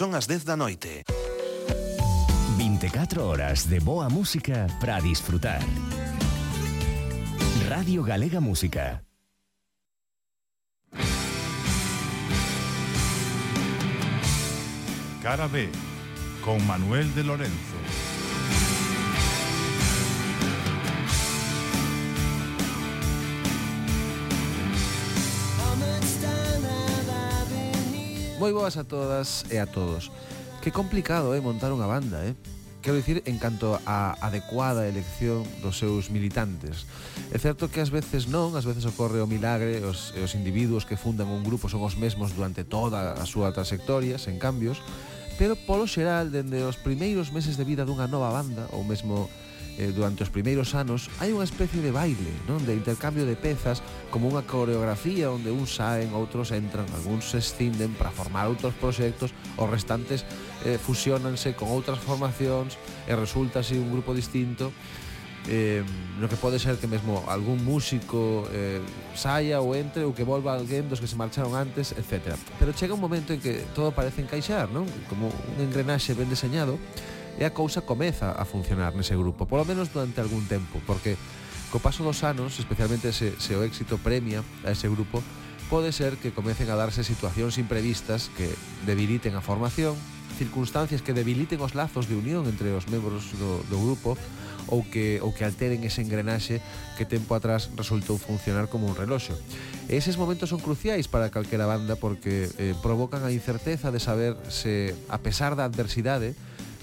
Son as 10 da noite. 24 horas de boa música para disfrutar. Radio Galega Música. Cara B, con Manuel de Lorenzo. Moi boas a todas e a todos. Que complicado é eh, montar unha banda, eh? Quero dicir, en canto a adecuada elección dos seus militantes. É certo que ás veces non, ás veces ocorre o milagre, os, os individuos que fundan un grupo son os mesmos durante toda a súa trayectoria, sen cambios, pero polo xeral, dende os primeiros meses de vida dunha nova banda, ou mesmo eh, durante os primeiros anos hai unha especie de baile, non? De intercambio de pezas como unha coreografía onde uns saen, outros entran, algúns se escinden para formar outros proxectos, os restantes eh, fusionanse con outras formacións e resulta así un grupo distinto eh, no que pode ser que mesmo algún músico eh, saia ou entre ou que volva alguén dos que se marcharon antes, etc. Pero chega un momento en que todo parece encaixar, non? Como un engrenaxe ben deseñado e a cousa comeza a funcionar nese grupo, polo menos durante algún tempo, porque co paso dos anos, especialmente se, se o éxito premia a ese grupo, pode ser que comecen a darse situacións imprevistas que debiliten a formación, circunstancias que debiliten os lazos de unión entre os membros do, do grupo ou que, ou que alteren ese engrenaxe que tempo atrás resultou funcionar como un reloxo. E eses momentos son cruciais para calquera banda porque eh, provocan a incerteza de saber se, a pesar da adversidade,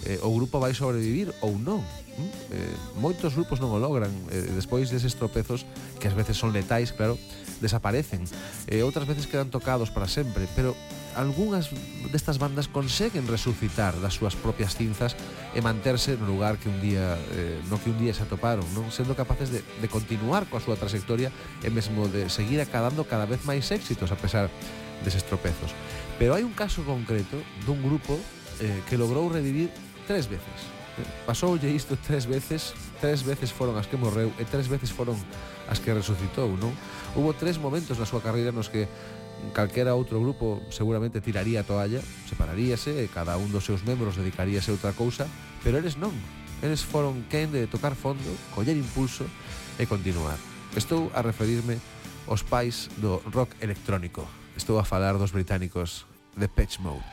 eh, o grupo vai sobrevivir ou non. Mm? Eh, moitos grupos non o logran, eh, despois deses tropezos, que ás veces son letais, claro, desaparecen. Eh, outras veces quedan tocados para sempre, pero algunhas destas bandas conseguen resucitar das súas propias cinzas e manterse no lugar que un día eh, no que un día se atoparon, non sendo capaces de, de continuar coa súa trayectoria e mesmo de seguir acadando cada vez máis éxitos a pesar deses tropezos. Pero hai un caso concreto dun grupo eh, que logrou revivir tres veces. Pasoulle isto tres veces, tres veces foron as que morreu e tres veces foron as que resucitou, non? Hubo tres momentos na súa carreira nos que calquera outro grupo seguramente tiraría a toalla, separaríase e cada un dos seus membros dedicaríase a outra cousa, pero eles non. Eles foron quen de tocar fondo, coller impulso e continuar. Estou a referirme aos pais do rock electrónico. Estou a falar dos británicos de Patch Mode.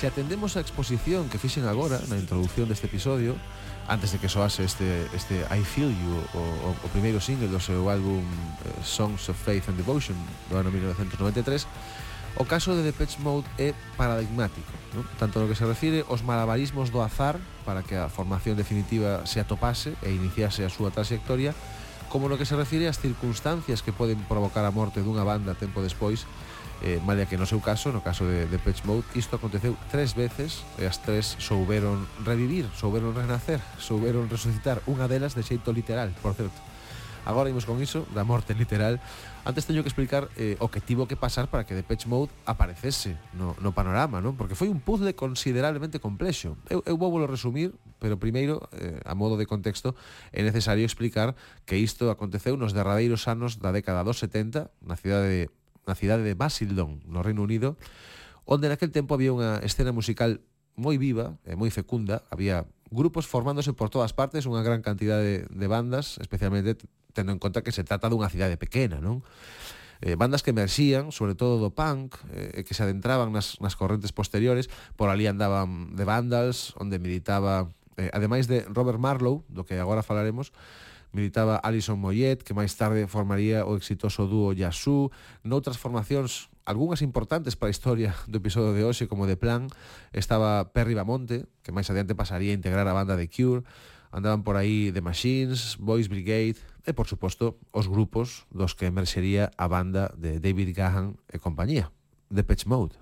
Se atendemos a exposición que fixen agora na introducción deste episodio, antes de que soase este, este I Feel You, o, o primeiro single do seu álbum eh, Songs of Faith and Devotion do ano 1993, o caso de Depeche Mode é paradigmático, non? tanto no que se refire aos malabarismos do azar para que a formación definitiva se atopase e iniciase a súa trayectoria, como no que se refire ás circunstancias que poden provocar a morte dunha banda tempo despois Eh, malia que no seu caso, no caso de, de Patch Mode, isto aconteceu tres veces e as tres souberon revivir, souberon renacer, souberon resucitar unha delas de xeito literal, por certo. Agora imos con iso, da morte literal. Antes teño que explicar eh, o que tivo que pasar para que The Patch Mode aparecese no, no panorama, non? Porque foi un puzzle considerablemente complexo. Eu, eu vou volo resumir, pero primeiro, eh, a modo de contexto, é necesario explicar que isto aconteceu nos derradeiros anos da década dos 70, na cidade de na cidade de Basildon, no Reino Unido, onde naquel tempo había unha escena musical moi viva e moi fecunda, había grupos formándose por todas partes, unha gran cantidade de, de bandas, especialmente tendo en conta que se trata dunha cidade pequena, non? eh, bandas que emerxían, sobre todo do punk, eh, que se adentraban nas, nas correntes posteriores, por ali andaban de Vandals, onde militaba, eh, ademais de Robert Marlowe, do que agora falaremos, militaba Alison Moyet, que máis tarde formaría o exitoso dúo Yasu, noutras formacións algunhas importantes para a historia do episodio de hoxe, como de plan, estaba Perry Bamonte, que máis adiante pasaría a integrar a banda de Cure, andaban por aí The Machines, Boys Brigade e, por suposto, os grupos dos que emerxería a banda de David Gahan e compañía, The Patch Mode.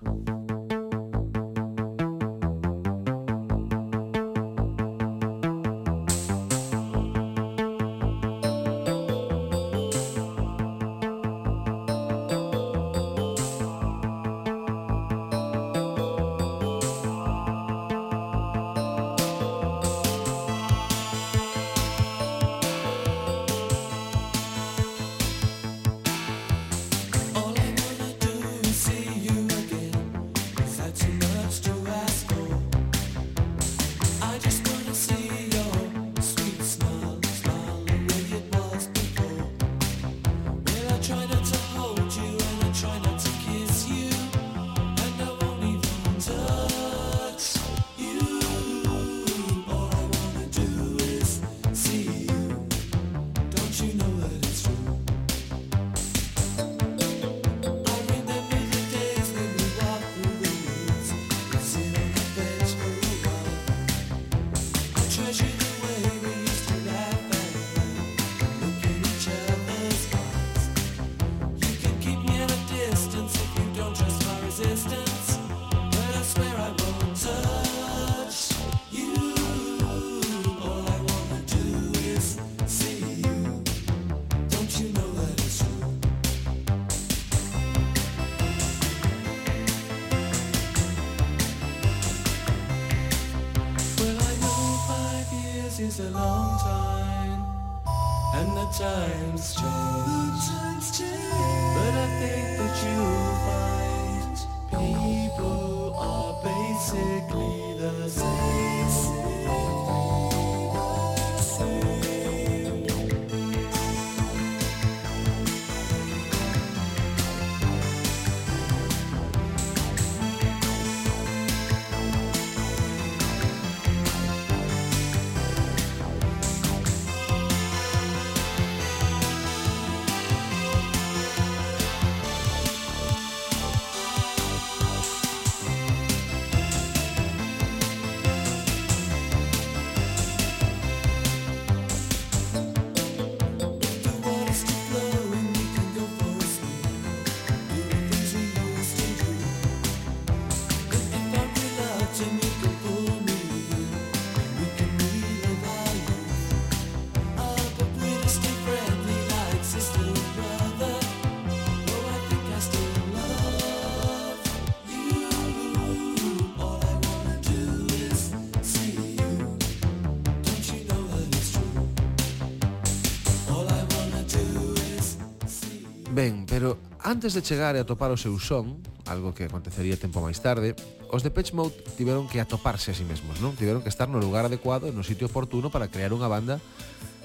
Antes de chegar e atopar o seu son, algo que acontecería tempo máis tarde, os de Patch Mode tiveron que atoparse a si sí mesmos, non? Tiveron que estar no lugar adecuado e no sitio oportuno para crear unha banda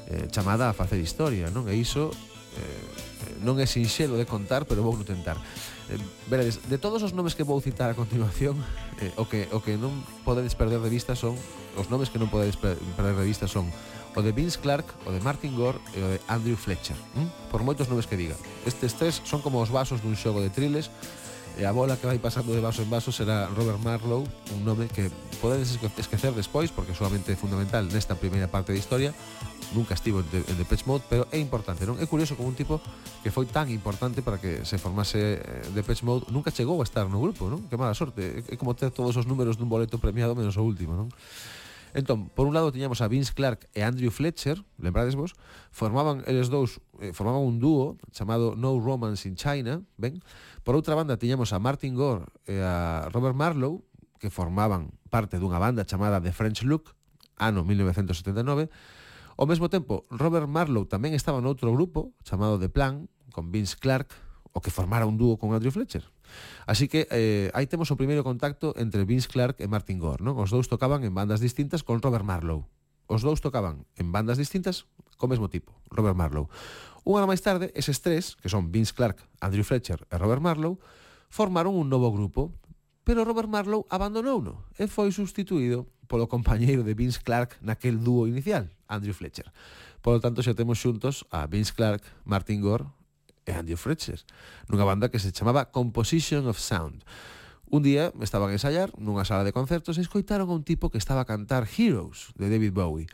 eh, chamada a facer historia, non? E iso eh, non é sinxelo de contar, pero vou tentar. Eh, veredes, de todos os nomes que vou citar a continuación, eh, o que o que non podedes perder de vista son os nomes que non podedes perder de vista son o de Vince Clark, o de Martin Gore e o de Andrew Fletcher. ¿Mm? Por moitos nomes que diga. Estes tres son como os vasos dun xogo de triles e a bola que vai pasando de vaso en vaso será Robert Marlowe, un nome que podedes esquecer despois porque solamente é fundamental nesta primeira parte da historia nunca estivo en, de, en Depeche Mode, pero é importante, non? É curioso como un tipo que foi tan importante para que se formase eh, Depeche Mode, nunca chegou a estar no grupo, non? Que mala sorte, é como ter todos os números dun boleto premiado menos o último, non? Entón, por un lado tiñamos a Vince Clark e Andrew Fletcher, lembrades vos, formaban eles dous, eh, formaban un dúo chamado No Romance in China, ben? Por outra banda tiñamos a Martin Gore e a Robert Marlowe, que formaban parte dunha banda chamada The French Look, ano 1979. Ao mesmo tempo, Robert Marlowe tamén estaba noutro grupo chamado The Plan, con Vince Clark, o que formara un dúo con Andrew Fletcher. Así que eh, aí temos o primeiro contacto entre Vince Clark e Martin Gore, non? Os dous tocaban en bandas distintas con Robert Marlowe. Os dous tocaban en bandas distintas co mesmo tipo, Robert Marlowe. Un ano máis tarde, eses tres, que son Vince Clark, Andrew Fletcher e Robert Marlowe, formaron un novo grupo, pero Robert Marlowe abandonou-no e foi substituído polo compañeiro de Vince Clark naquel dúo inicial, Andrew Fletcher. Por lo tanto, xa temos xuntos a Vince Clark, Martin Gore e Andy Fletcher, nunha banda que se chamaba Composition of Sound. Un día estaban a ensaiar nunha sala de concertos e escoitaron a un tipo que estaba a cantar Heroes, de David Bowie.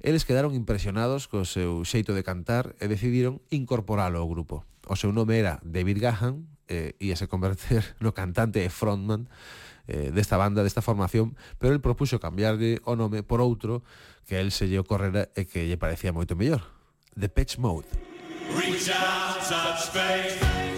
Eles quedaron impresionados co seu xeito de cantar e decidiron incorporalo ao grupo. O seu nome era David Gahan eh, e ia se converter no cantante e frontman eh, desta banda, desta formación, pero el propuxo cambiarlle o nome por outro que el se lle ocorrera e que lle parecía moito mellor. The Pitch Mode. Reach out, touch faith.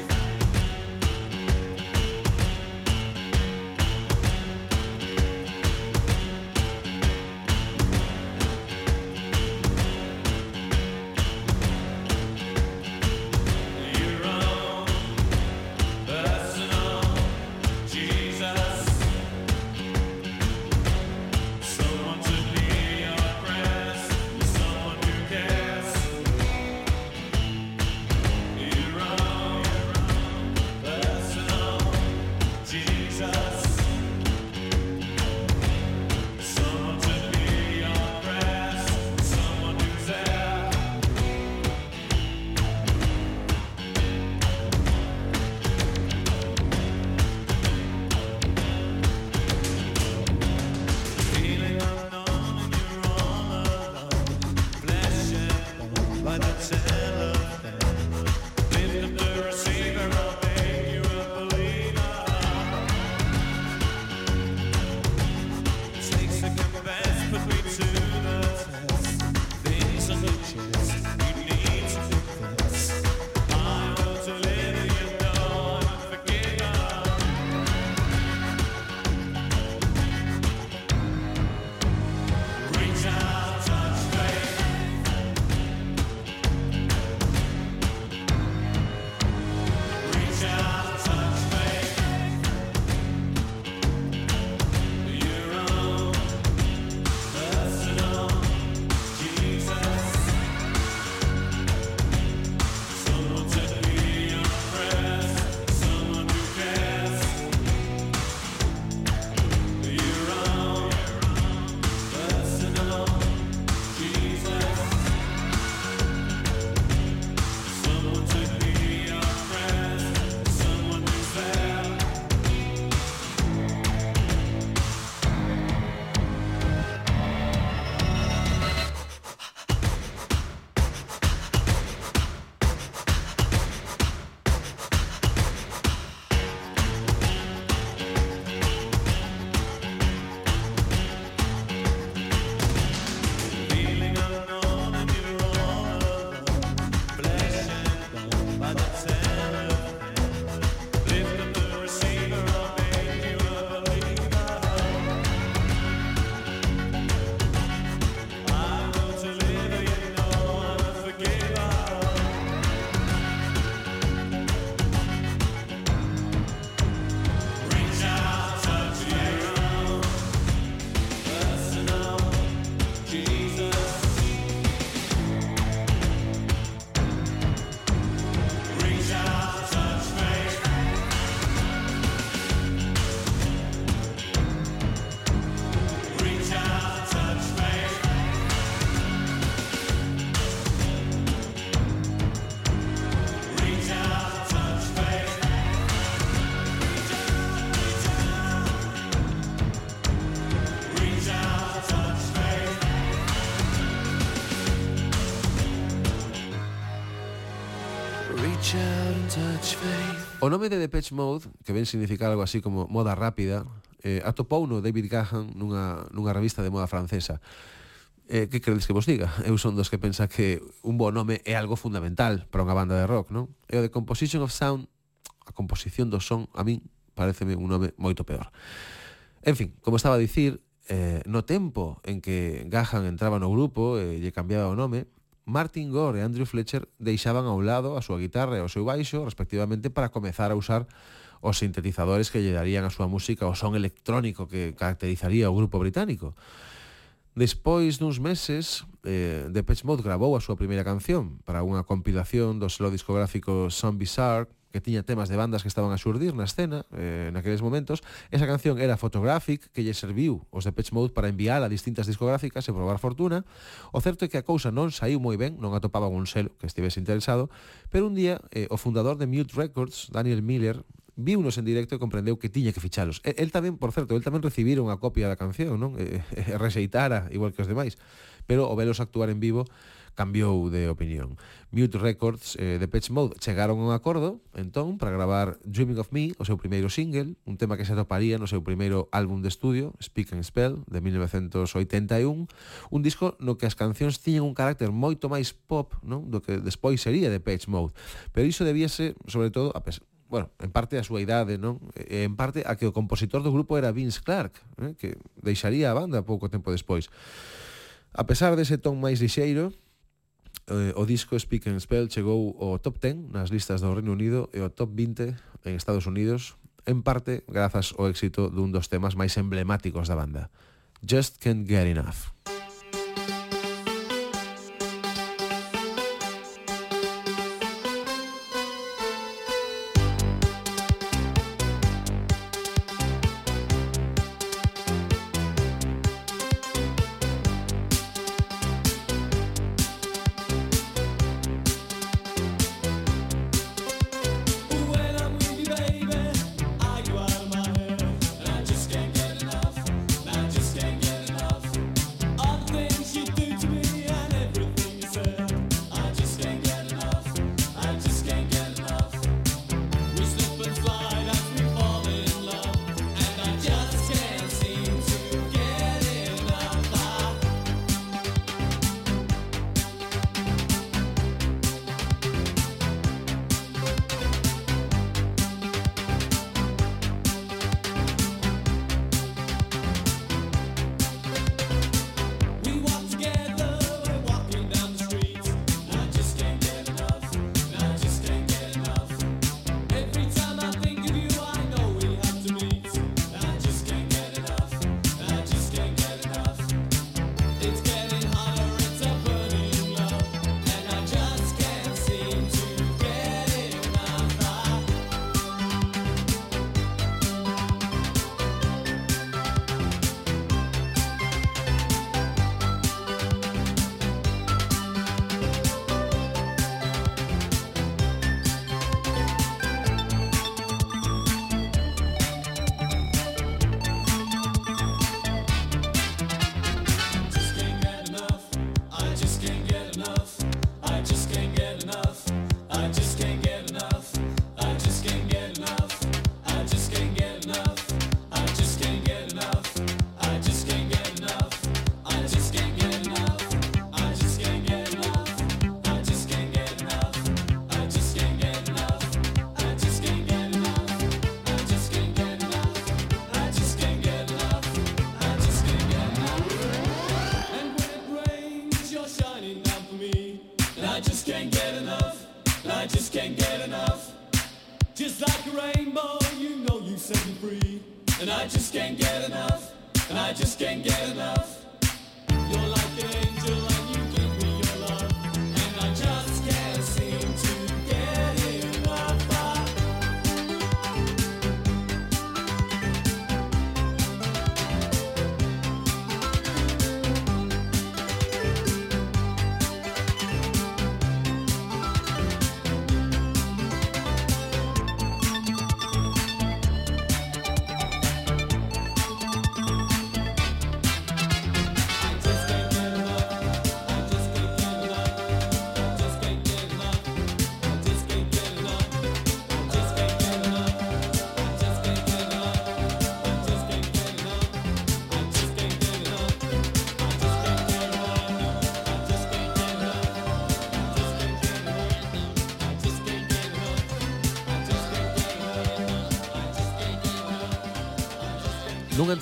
O nome de Depeche Mode, que ven significar algo así como moda rápida, eh, atopou no David Gahan nunha, nunha revista de moda francesa. Eh, que credes que vos diga? Eu son dos que pensa que un bo nome é algo fundamental para unha banda de rock, non? E o de Composition of Sound, a composición do son, a min pareceme un nome moito peor. En fin, como estaba a dicir, eh, no tempo en que Gahan entraba no grupo e eh, lle cambiaba o nome, Martin Gore e Andrew Fletcher deixaban ao lado a súa guitarra e o seu baixo, respectivamente, para comezar a usar os sintetizadores que lle darían a súa música o son electrónico que caracterizaría o grupo británico. Despois duns meses, eh, Depeche Mode grabou a súa primeira canción para unha compilación do selo discográfico Zombie Shark que tiña temas de bandas que estaban a xurdir na escena eh, naqueles momentos. Esa canción era Photographic, que lle serviu os de Pitch Mode para enviar a distintas discográficas e probar fortuna. O certo é que a cousa non saiu moi ben, non atopaban un selo que estivese interesado, pero un día eh, o fundador de Mute Records, Daniel Miller, viunos en directo e comprendeu que tiña que fichalos. El, el tamén, por certo, el tamén recibira unha copia da canción, non? E, e rexeitara, igual que os demais. Pero o velos actuar en vivo cambiou de opinión. Mute Records eh, de Pet Mode chegaron a un acordo, entón, para gravar Dreaming of Me, o seu primeiro single, un tema que se atoparía no seu primeiro álbum de estudio, Speak and Spell, de 1981, un disco no que as cancións tiñen un carácter moito máis pop, non? do que despois sería de Pet Mode. Pero iso debíase, sobre todo, a pesar bueno, en parte a súa idade, non? E en parte a que o compositor do grupo era Vince Clark, eh? que deixaría a banda pouco tempo despois. A pesar dese ton máis lixeiro, eh, o disco Speak and Spell chegou ao top 10 nas listas do Reino Unido e ao top 20 en Estados Unidos, en parte grazas ao éxito dun dos temas máis emblemáticos da banda, Just Can't Get Enough.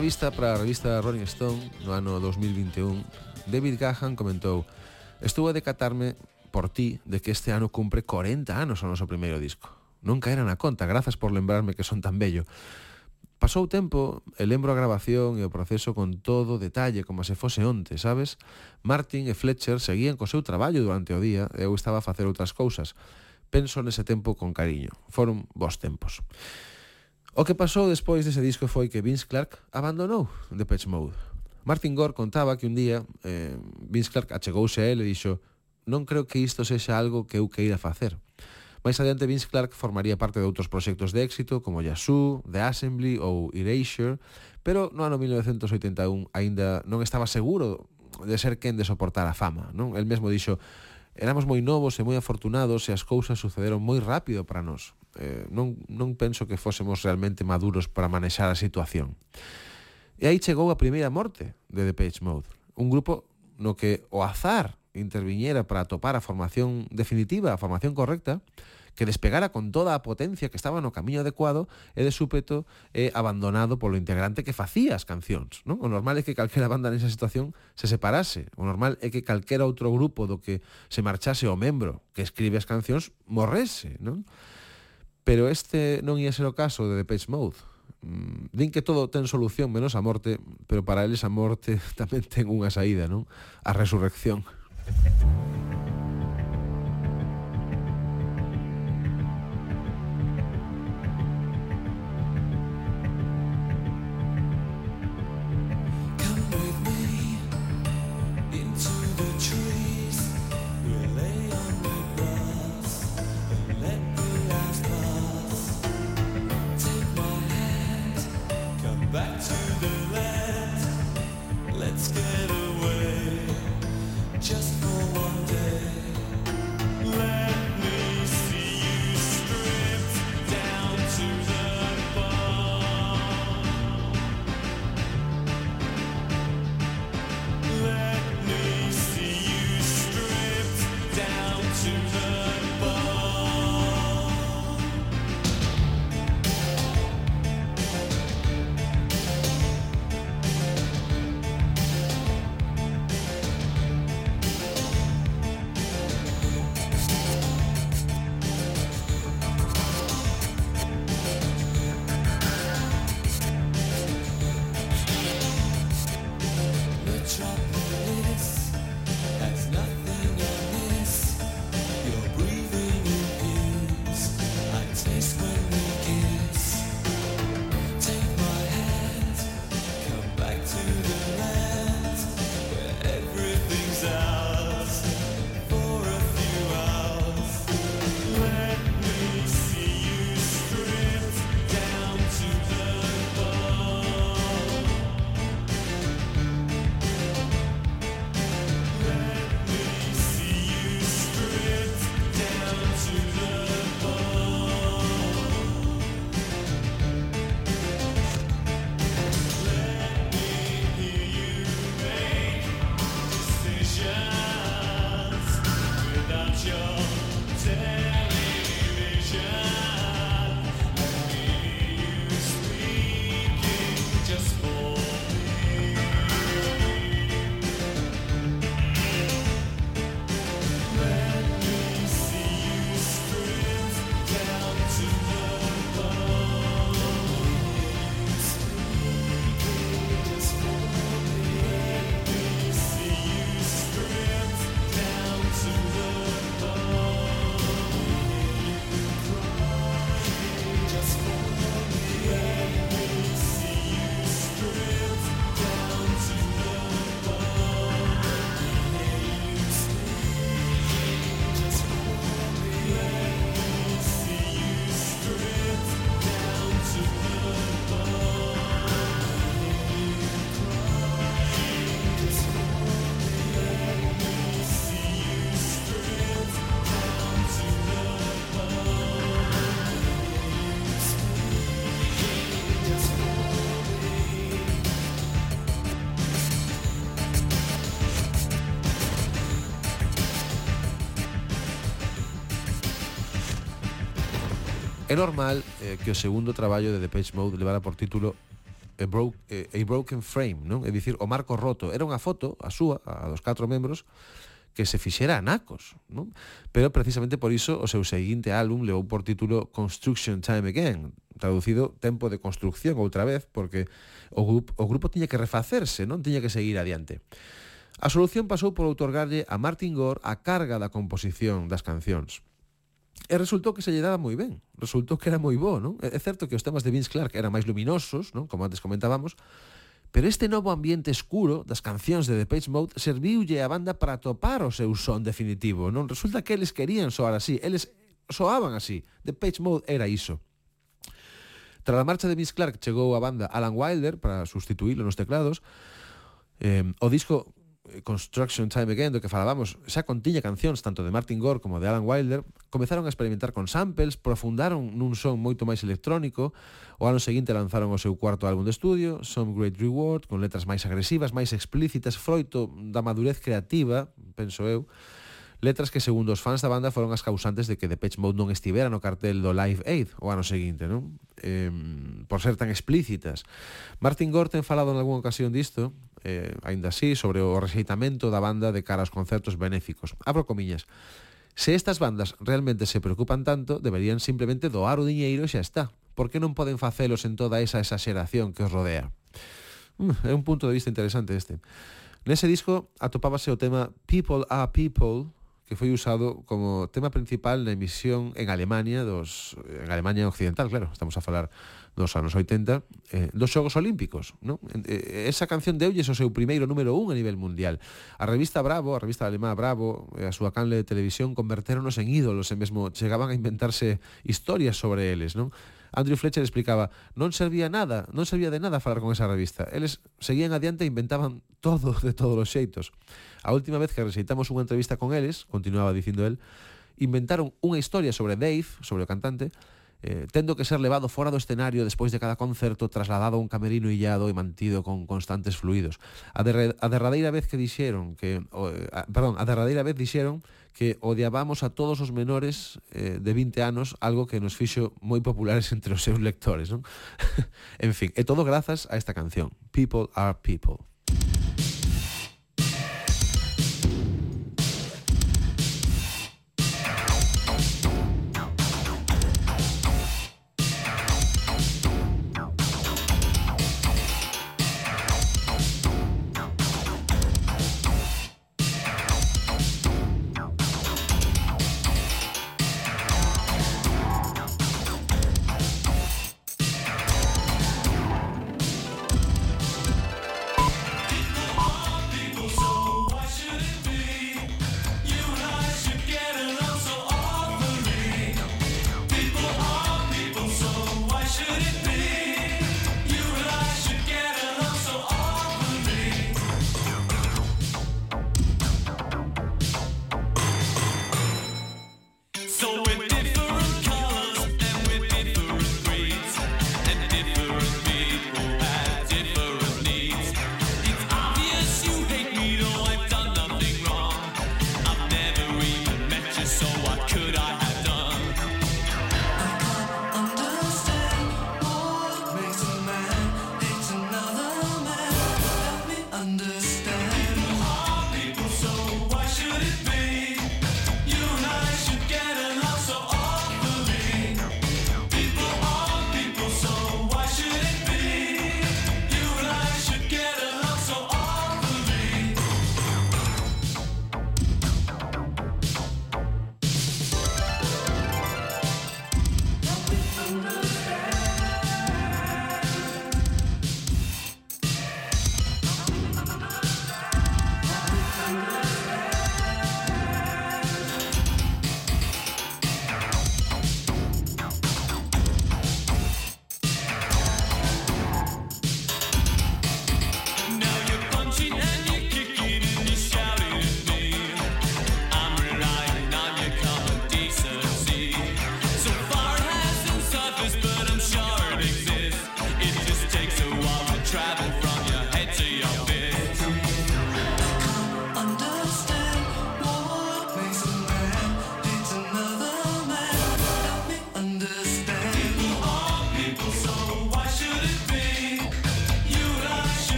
entrevista para a revista Rolling Stone no ano 2021, David Gahan comentou Estou a decatarme por ti de que este ano cumpre 40 anos o noso primeiro disco. Non caera na conta, grazas por lembrarme que son tan bello. Pasou tempo, e lembro a grabación e o proceso con todo detalle, como se fose onte, sabes? Martin e Fletcher seguían co seu traballo durante o día e eu estaba a facer outras cousas. Penso nese tempo con cariño. Foron bons tempos. O que pasou despois dese disco foi que Vince Clark abandonou The Patch Mode. Martin Gore contaba que un día eh, Vince Clark achegouse a él e dixo non creo que isto sexa algo que eu queira facer. Mais adiante Vince Clark formaría parte de outros proxectos de éxito como Yasu, The Assembly ou Erasure, pero no ano 1981 aínda non estaba seguro de ser quen de soportar a fama. Non? El mesmo dixo, éramos moi novos e moi afortunados e as cousas sucederon moi rápido para nós eh, non, non penso que fósemos realmente maduros para manexar a situación. E aí chegou a primeira morte de The Page Mode, un grupo no que o azar interviñera para atopar a formación definitiva, a formación correcta, que despegara con toda a potencia que estaba no camiño adecuado e de súpeto eh, abandonado polo integrante que facía as cancións. Non? O normal é que calquera banda nesa situación se separase. O normal é que calquera outro grupo do que se marchase o membro que escribe as cancións morrese. Non? Pero este non ia ser o caso de Depeche Mode. Mm, din que todo ten solución menos a morte, pero para eles a morte tamén ten unha saída, non? A resurrección. É normal eh, que o segundo traballo de Depeche Mode levara por título A, broke, eh, a Broken Frame, non? É dicir, o marco roto. Era unha foto, a súa, a dos catro membros, que se fixera a nacos, non? Pero precisamente por iso o seu seguinte álbum levou por título Construction Time Again, traducido Tempo de Construcción outra vez, porque o grupo, o grupo tiña que refacerse, non tiña que seguir adiante. A solución pasou por outorgarlle a Martin Gore a carga da composición das cancións. E resultou que se lle daba moi ben, resultou que era moi bo, non? É certo que os temas de Vince Clark eran máis luminosos, non? Como antes comentábamos, pero este novo ambiente escuro das cancións de The Page Mode serviulle á banda para topar o seu son definitivo, non? Resulta que eles querían soar así, eles soaban así, The Page Mode era iso. Tras a marcha de Vince Clark chegou a banda Alan Wilder para sustituílo nos teclados, Eh, o disco Construction Time Again, do que falábamos, xa contiña cancións tanto de Martin Gore como de Alan Wilder, comezaron a experimentar con samples, profundaron nun son moito máis electrónico, o ano seguinte lanzaron o seu cuarto álbum de estudio, Some Great Reward, con letras máis agresivas, máis explícitas, froito da madurez creativa, penso eu, letras que segundo os fans da banda foron as causantes de que Depeche Mode non estivera no cartel do Live Aid o ano seguinte, non? Eh, por ser tan explícitas. Martin Gore ten falado en algunha ocasión disto, eh, aínda así, sobre o rexeitamento da banda de cara aos concertos benéficos. Abro comiñas. Se estas bandas realmente se preocupan tanto, deberían simplemente doar o diñeiro e xa está. Por que non poden facelos en toda esa exaxeración que os rodea? Mm, é un punto de vista interesante este. Nese disco atopábase o tema People are People, que foi usado como tema principal na emisión en Alemania dos en Alemania occidental, claro, estamos a falar dos anos 80 eh, dos Xogos Olímpicos. Non? Eh, esa canción deulles o seu primeiro número un a nivel mundial. A revista Bravo, a revista alemá Bravo, a súa canle de televisión convertéronos en ídolos e mesmo chegaban a inventarse historias sobre eles. Non? Andrew Fletcher explicaba, non servía nada, non servía de nada falar con esa revista. Eles seguían adiante e inventaban todo de todos os xeitos. A última vez que recitamos unha entrevista con eles, continuaba dicindo el, inventaron unha historia sobre Dave, sobre o cantante, eh, tendo que ser levado fora do escenario despois de cada concerto, trasladado a un camerino illado e mantido con constantes fluidos. A, derre, a derradeira vez que dixeron que o, eh, a, perdón, a derradeira vez dixeron que odiábamos a todos os menores eh, de 20 anos, algo que nos fixo moi populares entre os seus lectores, non? en fin, e todo grazas a esta canción, People are People.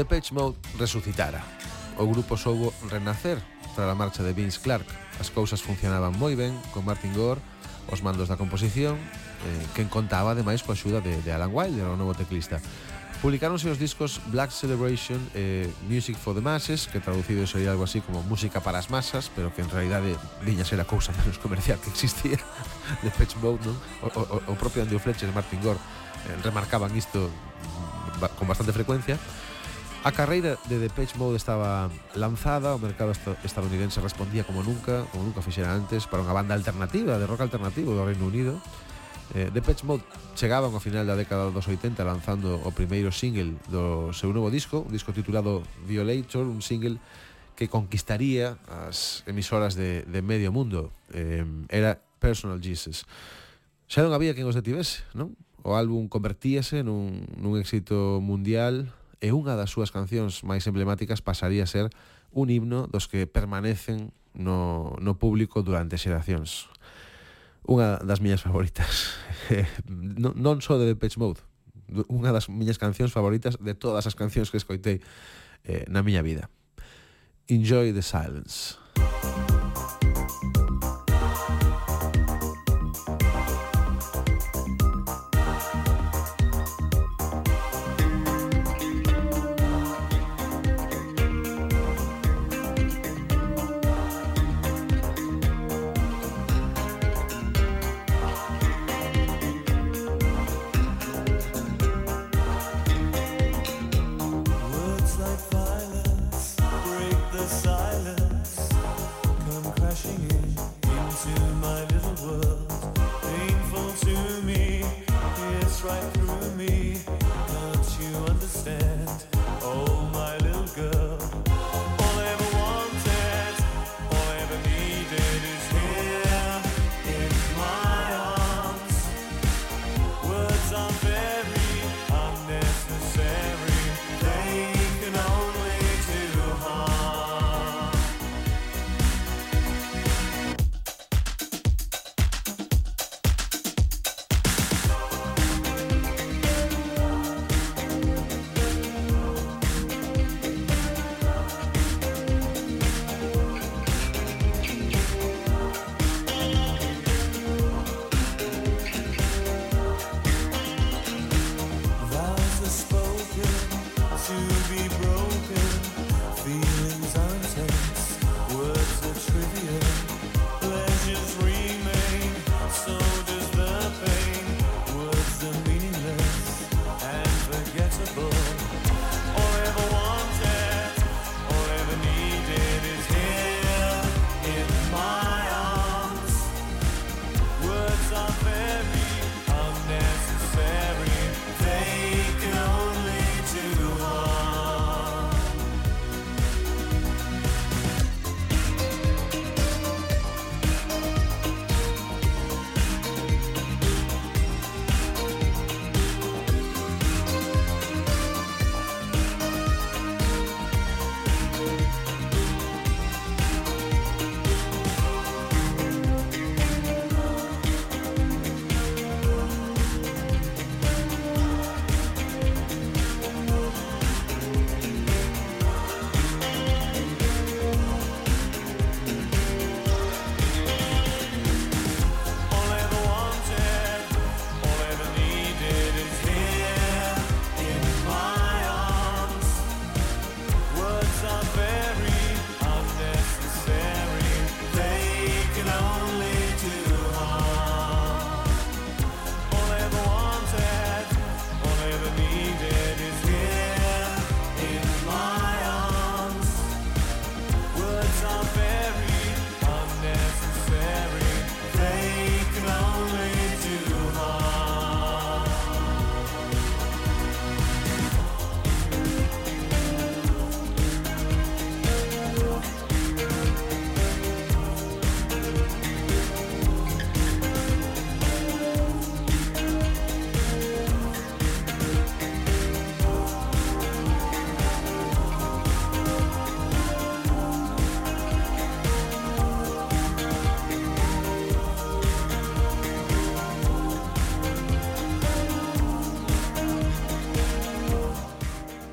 Depeche Mode resucitara. O grupo soubo renacer tras a marcha de Vince Clark. As cousas funcionaban moi ben con Martin Gore, os mandos da composición, eh, quen contaba ademais coa axuda de, de Alan Wilder, o novo teclista. Publicáronse os discos Black Celebration e eh, Music for the Masses, que traducido sería algo así como Música para as Masas, pero que en realidade viña ser a cousa menos comercial que existía de Patch Mode, non? O, o, o propio Andy Fletcher e Martin Gore eh, remarcaban isto con bastante frecuencia. A carreira de Depeche Mode estaba lanzada, o mercado estadounidense respondía como nunca, como nunca fixera antes, para unha banda alternativa, de rock alternativo do Reino Unido. Eh, Depeche Mode chegaban ao final da década dos 80 lanzando o primeiro single do seu novo disco, un disco titulado Violator, un single que conquistaría as emisoras de, de medio mundo. Eh, era Personal Jesus. Xa non había quen os detivese, non? O álbum convertíase nun, nun éxito mundial e unha das súas cancións máis emblemáticas pasaría a ser un himno dos que permanecen no, no público durante xeracións. Unha das miñas favoritas. non, non só de Depeche Mode, unha das miñas cancións favoritas de todas as cancións que escoitei eh, na miña vida. Enjoy the silence. Enjoy the silence.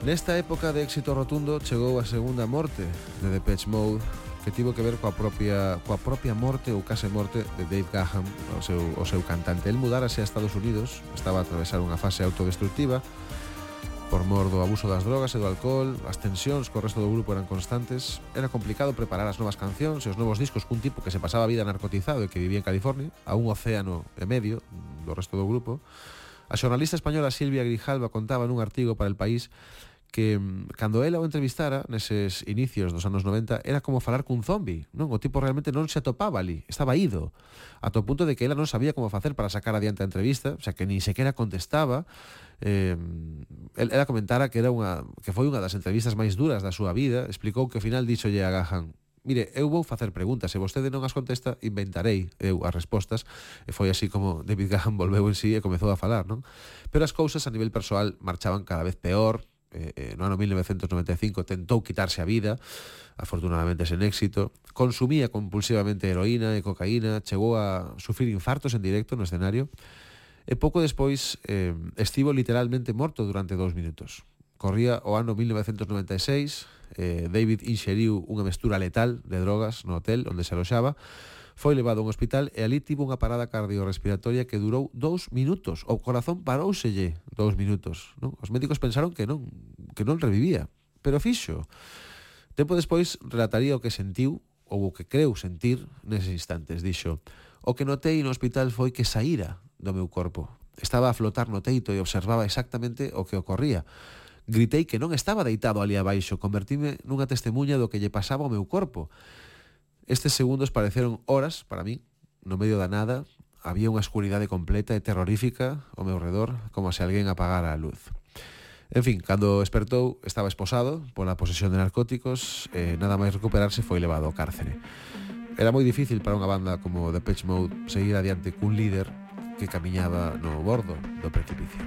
Nesta época de éxito rotundo chegou a segunda morte de Depeche Mode que tivo que ver coa propia coa propia morte ou case morte de Dave Gahan, o seu, o seu cantante. El mudárase a Estados Unidos, estaba a atravesar unha fase autodestructiva por mor do abuso das drogas e do alcohol, as tensións co resto do grupo eran constantes, era complicado preparar as novas cancións e os novos discos cun tipo que se pasaba a vida narcotizado e que vivía en California, a un océano e medio do resto do grupo. A xornalista española Silvia Grijalva contaba nun artigo para el país que mm, cando ela o entrevistara neses inicios dos anos 90 era como falar cun zombi, non? O tipo realmente non se atopaba ali, estaba ido, ata o punto de que ela non sabía como facer para sacar adiante a entrevista, o sea, que ni sequera contestaba, eh, ela comentara que era unha que foi unha das entrevistas máis duras da súa vida, explicou que ao final díxolle a Gahan, mire, eu vou facer preguntas, se vostede non as contesta, inventarei eu as respostas. E foi así como David Gahan volveu en sí e comezou a falar, non? Pero as cousas a nivel persoal marchaban cada vez peor, Eh, eh, no ano 1995 tentou quitarse a vida, afortunadamente sen éxito, consumía compulsivamente heroína e cocaína, chegou a sufrir infartos en directo no escenario, e pouco despois eh, estivo literalmente morto durante dous minutos. Corría o ano 1996, eh, David inxeriu unha mestura letal de drogas no hotel onde se aloxaba, Foi levado a un hospital e ali tivo unha parada cardiorrespiratoria que durou dous minutos. O corazón parouselle dous minutos. Non? Os médicos pensaron que non, que non revivía, pero fixo. Tempo despois relataría o que sentiu ou o que creu sentir neses instantes, dixo. O que notei no hospital foi que saíra do meu corpo. Estaba a flotar no teito e observaba exactamente o que ocorría. Gritei que non estaba deitado ali abaixo, convertime nunha testemunha do que lle pasaba ao meu corpo. Estes segundos pareceron horas para mí, no medio da nada, había unha escuridade completa e terrorífica ao meu redor, como se alguén apagara a luz. En fin, cando despertou, estaba esposado pola posesión de narcóticos e nada máis recuperarse foi levado ao cárcere. Era moi difícil para unha banda como The Pitch Mode seguir adiante cun líder que camiñaba no bordo do precipicio.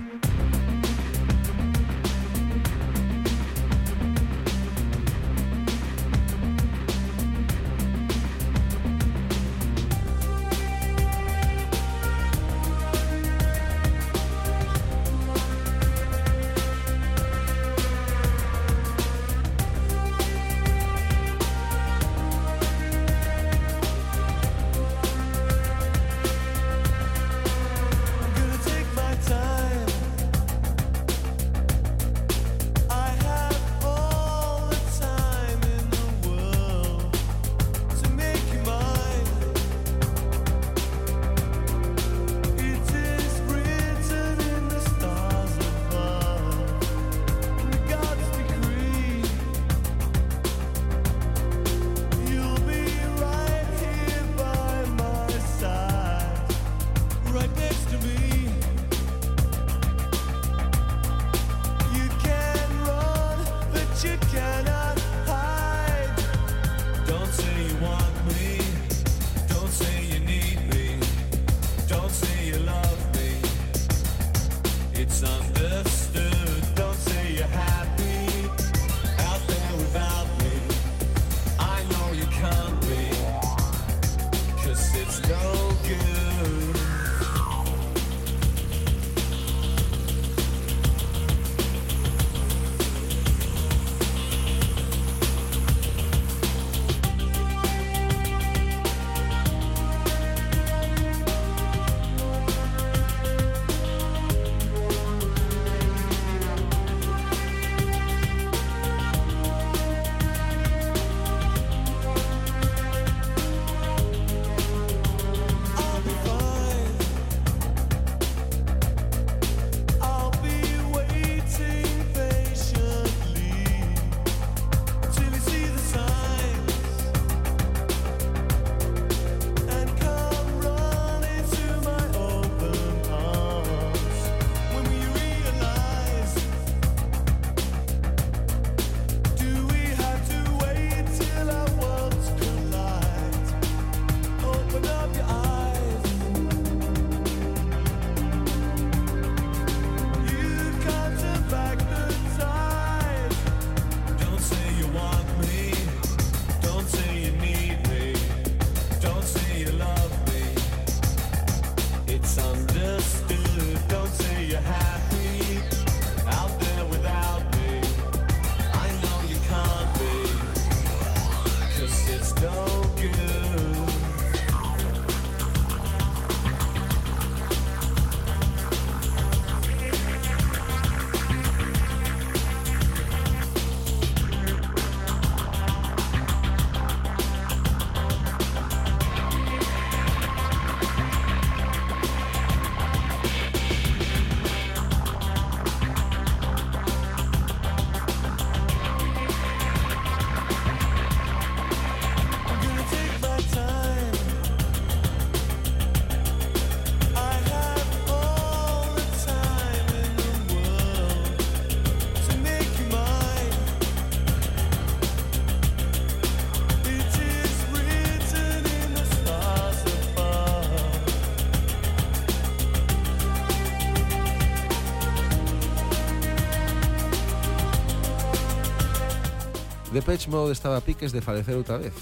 Depeche Mode estaba a piques de falecer outra vez.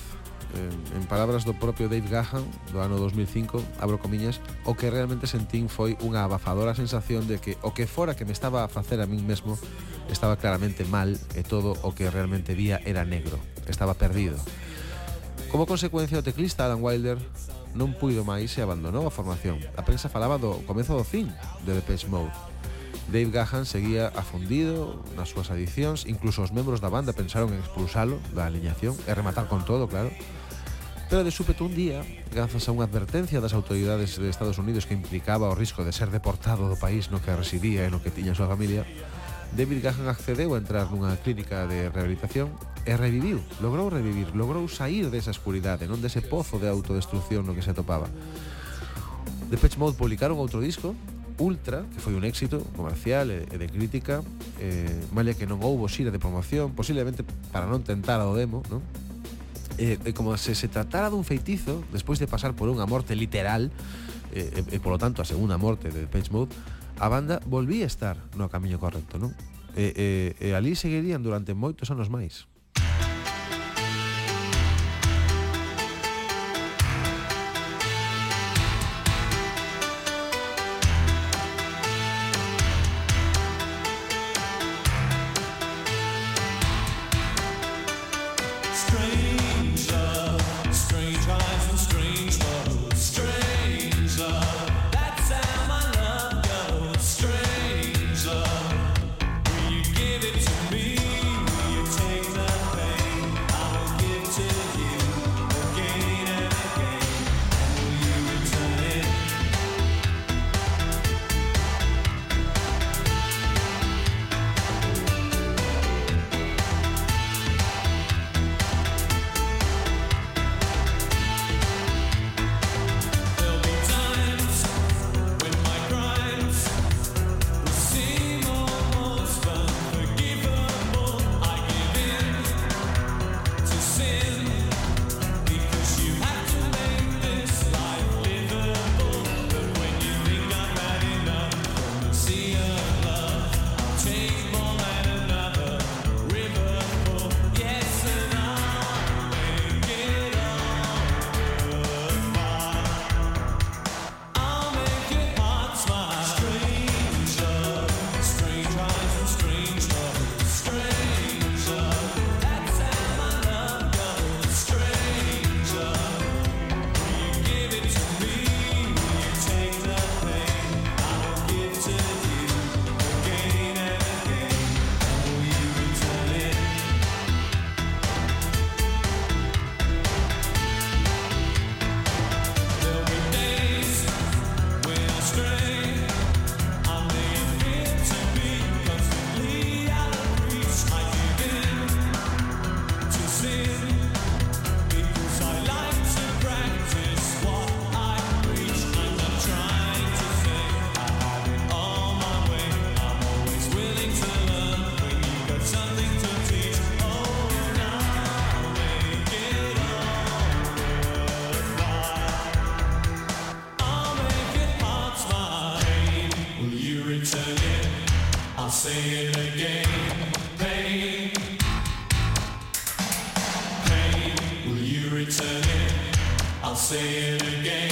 En, en palabras do propio Dave Gahan do ano 2005, abro comiñas, o que realmente sentín foi unha abafadora sensación de que o que fora que me estaba a facer a min mesmo estaba claramente mal e todo o que realmente vía era negro, estaba perdido. Como consecuencia, o teclista Alan Wilder non puido máis e abandonou a formación. A prensa falaba do comezo do fin de Depeche Mode. Dave Gahan seguía afundido nas súas adicións, incluso os membros da banda pensaron en expulsalo da alineación e rematar con todo, claro. Pero de súpeto un día, grazas a unha advertencia das autoridades de Estados Unidos que implicaba o risco de ser deportado do país no que residía e no que tiña a súa familia, David Gahan accedeu a entrar nunha clínica de rehabilitación e reviviu, logrou revivir, logrou sair desa escuridade, non dese pozo de autodestrucción no que se atopaba. The Mode publicaron outro disco Ultra, que foi un éxito comercial e, e de crítica, eh, malla que non houbo xira de promoción, posiblemente para non tentar ao demo, non? E, e como se se tratara dun feitizo, despois de pasar por unha morte literal, e, e, e polo tanto a segunda morte de Depeche Mode, a banda volvía a estar no camiño correcto, non? E, e, e ali seguirían durante moitos anos máis. Say it again.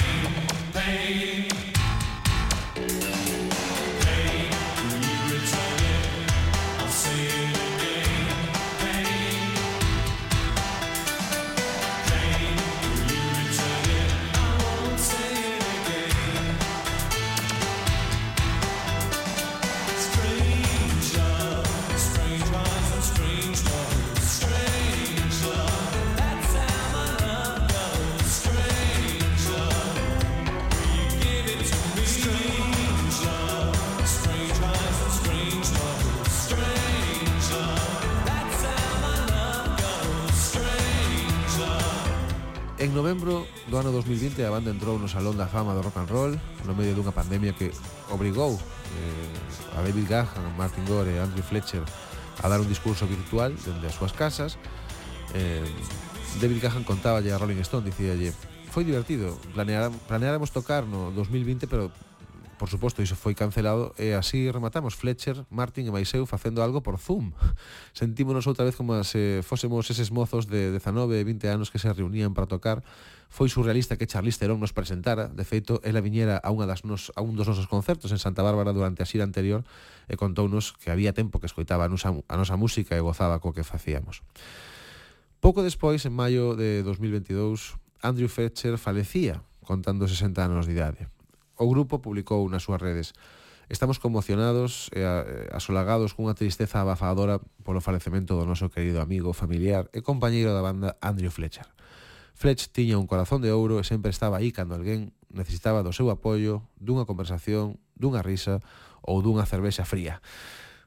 banda entrou no Salón da Fama do Rock and Roll no medio dunha pandemia que obrigou eh, a David Gahan, Martin Gore e Andrew Fletcher a dar un discurso virtual dende as súas casas. Eh, David Gahan contaba a Rolling Stone dicíalle, foi divertido planeáramos tocar no 2020 pero Por suposto, iso foi cancelado e así rematamos Fletcher, Martin e Maiseu facendo algo por Zoom. Sentímonos outra vez como se fósemos eses mozos de 19 e 20 anos que se reunían para tocar. Foi surrealista que Charlize Theron nos presentara. De feito, ela viñera a, unha das nos, a un dos nosos concertos en Santa Bárbara durante a xira anterior e contounos que había tempo que escoitaba a nosa, a nosa música e gozaba co que facíamos. Pouco despois, en maio de 2022, Andrew Fletcher falecía contando 60 anos de idade. O grupo publicou nas súas redes Estamos conmocionados e asolagados cunha tristeza abafadora polo falecemento do noso querido amigo, familiar e compañeiro da banda Andrew Fletcher. Fletch tiña un corazón de ouro e sempre estaba aí cando alguén necesitaba do seu apoio, dunha conversación, dunha risa ou dunha cervexa fría.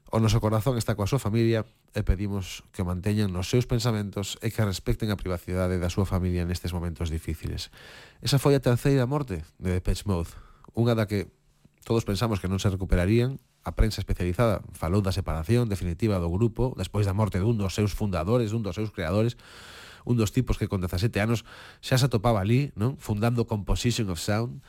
O noso corazón está coa súa familia e pedimos que o manteñan nos seus pensamentos e que respecten a privacidade da súa familia nestes momentos difíciles. Esa foi a terceira morte de Depeche Mode, Unha da que todos pensamos que non se recuperarían, a prensa especializada falou da separación definitiva do grupo despois da morte dun dos seus fundadores, dun dos seus creadores, un dos tipos que con 17 anos xa se atopaba ali, non? fundando Composition of Sound,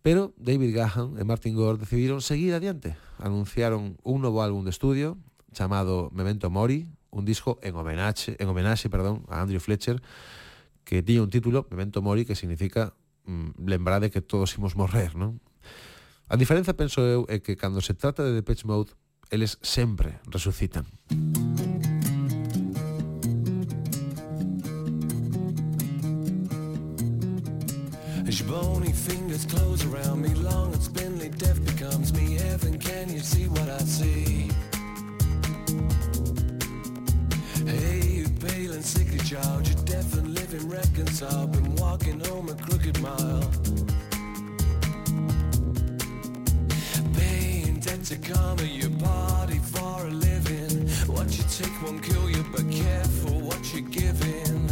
pero David Gahan e Martin Gore decidiron seguir adiante. Anunciaron un novo álbum de estudio chamado Memento Mori, un disco en homenaxe, en homenaxe, perdón, a Andrew Fletcher, que tiña un título, Memento Mori, que significa mm, lembrade que todos imos morrer, non? A diferenza, penso eu, é que cando se trata de Depeche Mode, eles sempre resucitan. As your bony fingers close around me, long and spindly death becomes me. Heaven, can you see what I see? Hey, you pale and sickly child, you're deaf and living reconciled. Walking home a crooked mile. Paying debt to karma, your body for a living. What you take won't kill you, but careful what you're giving.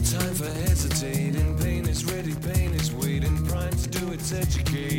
Time for hesitating. Pain is ready, pain is waiting. Prime to do its educating.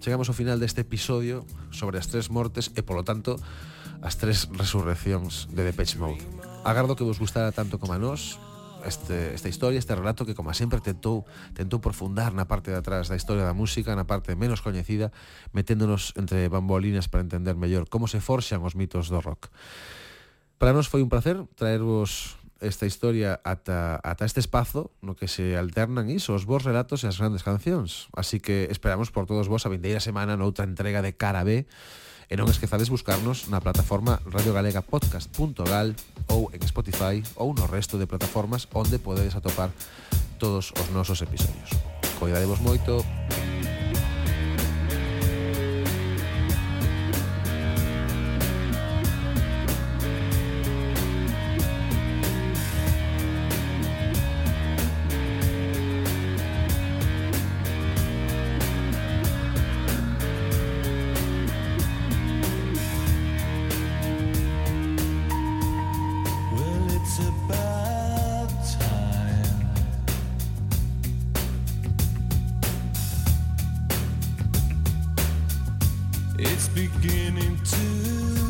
Chegamos ao final deste episodio sobre as tres mortes e, polo tanto, as tres resurreccións de Depeche Mode. Agardo que vos gustara tanto como a nós, este, esta historia, este relato que como sempre tentou tentou profundar na parte de atrás da historia da música, na parte menos coñecida, meténdonos entre bambolinas para entender mellor como se forxan os mitos do rock. Para nós foi un placer traervos esta historia ata, ata este espazo no que se alternan iso, os vos relatos e as grandes cancións. Así que esperamos por todos vos a vindeira semana noutra entrega de Cara B e non esquezades buscarnos na plataforma radiogalegapodcast.gal ou en Spotify ou no resto de plataformas onde podedes atopar todos os nosos episodios. Coidadevos moito. Música It's beginning to